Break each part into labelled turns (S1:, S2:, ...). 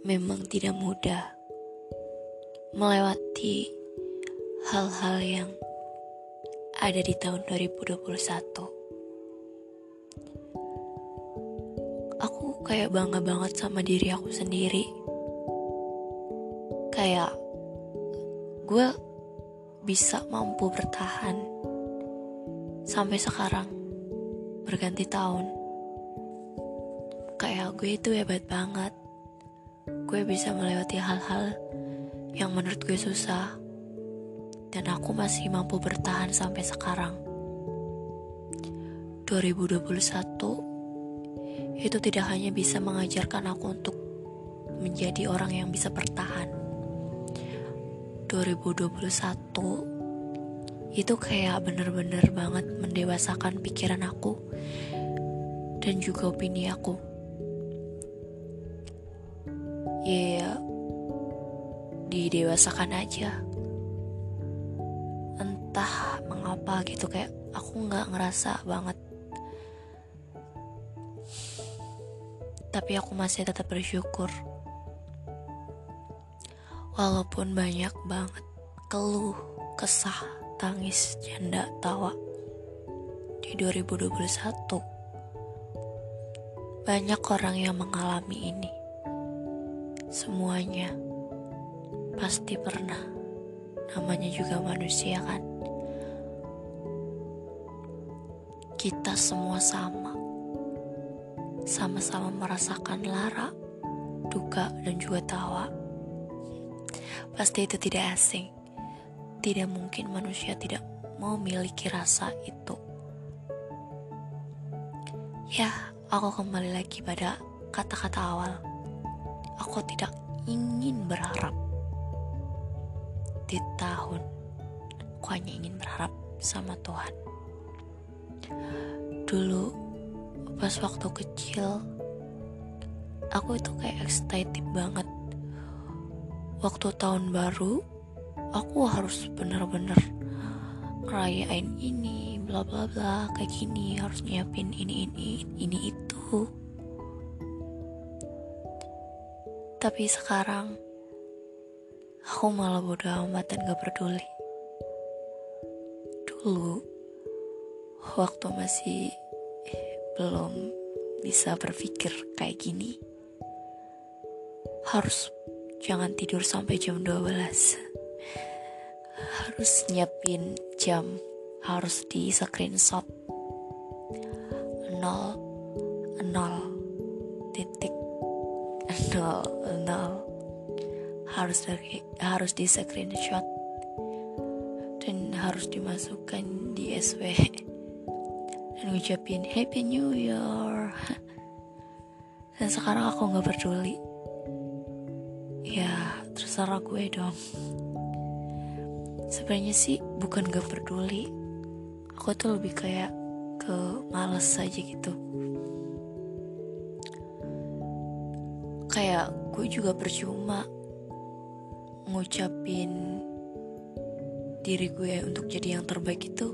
S1: memang tidak mudah melewati hal-hal yang ada di tahun 2021. Aku kayak bangga banget sama diri aku sendiri. Kayak gue bisa mampu bertahan sampai sekarang berganti tahun. Kayak gue itu hebat banget. Gue bisa melewati hal-hal yang menurut gue susah dan aku masih mampu bertahan sampai sekarang. 2021 itu tidak hanya bisa mengajarkan aku untuk menjadi orang yang bisa bertahan. 2021 itu kayak bener-bener banget mendewasakan pikiran aku dan juga opini aku. Ya, didewasakan aja. Entah mengapa gitu kayak aku nggak ngerasa banget. Tapi aku masih tetap bersyukur. Walaupun banyak banget keluh kesah tangis janda tawa di 2021 banyak orang yang mengalami ini semuanya pasti pernah. Namanya juga manusia kan. Kita semua sama. Sama-sama merasakan lara, duka, dan juga tawa. Pasti itu tidak asing. Tidak mungkin manusia tidak memiliki rasa itu. Ya, aku kembali lagi pada kata-kata awal. Aku tidak ingin berharap di tahun aku hanya ingin berharap sama Tuhan. Dulu pas waktu kecil aku itu kayak excited banget. Waktu tahun baru aku harus bener-bener ngerayain ini bla bla bla kayak gini harus nyiapin ini ini ini itu tapi sekarang Aku malah bodo amat dan gak peduli. Dulu, waktu masih belum bisa berpikir kayak gini, harus jangan tidur sampai jam 12. Harus nyiapin jam, harus di screenshot. Nol, nol, titik, nol, nol harus dari harus di screenshot dan harus dimasukkan di SW dan ngucapin Happy New Year. Dan sekarang aku nggak peduli. Ya terserah gue dong. Sebenarnya sih bukan gak peduli. Aku tuh lebih kayak ke males aja gitu. Kayak gue juga percuma ngucapin diri gue untuk jadi yang terbaik itu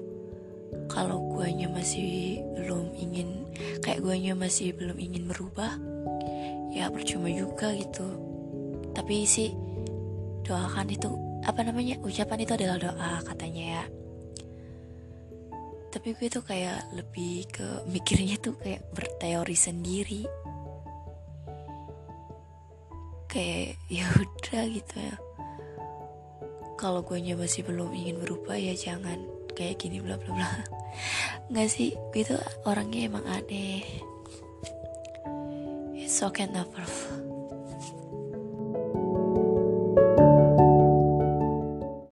S1: kalau guanya masih belum ingin kayak guanya masih belum ingin berubah ya percuma juga gitu. Tapi sih doakan itu apa namanya ucapan itu adalah doa katanya ya. Tapi gue tuh kayak lebih ke mikirnya tuh kayak berteori sendiri. Kayak ya udah gitu ya kalau gue masih belum ingin berubah ya jangan kayak gini bla bla bla. Nggak sih gue tuh orangnya emang aneh. It's okay never